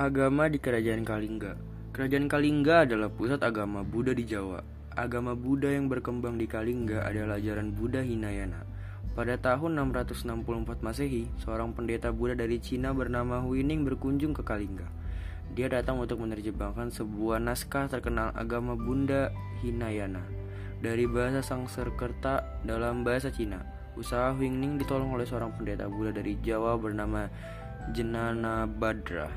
Agama di Kerajaan Kalingga Kerajaan Kalingga adalah pusat agama Buddha di Jawa. Agama Buddha yang berkembang di Kalingga adalah ajaran Buddha Hinayana. Pada tahun 664 Masehi, seorang pendeta Buddha dari Cina bernama Huining berkunjung ke Kalingga. Dia datang untuk menerjemahkan sebuah naskah terkenal agama Buddha Hinayana dari bahasa Sanskerta dalam bahasa Cina. Usaha Huining ditolong oleh seorang pendeta Buddha dari Jawa bernama Jenana Badra.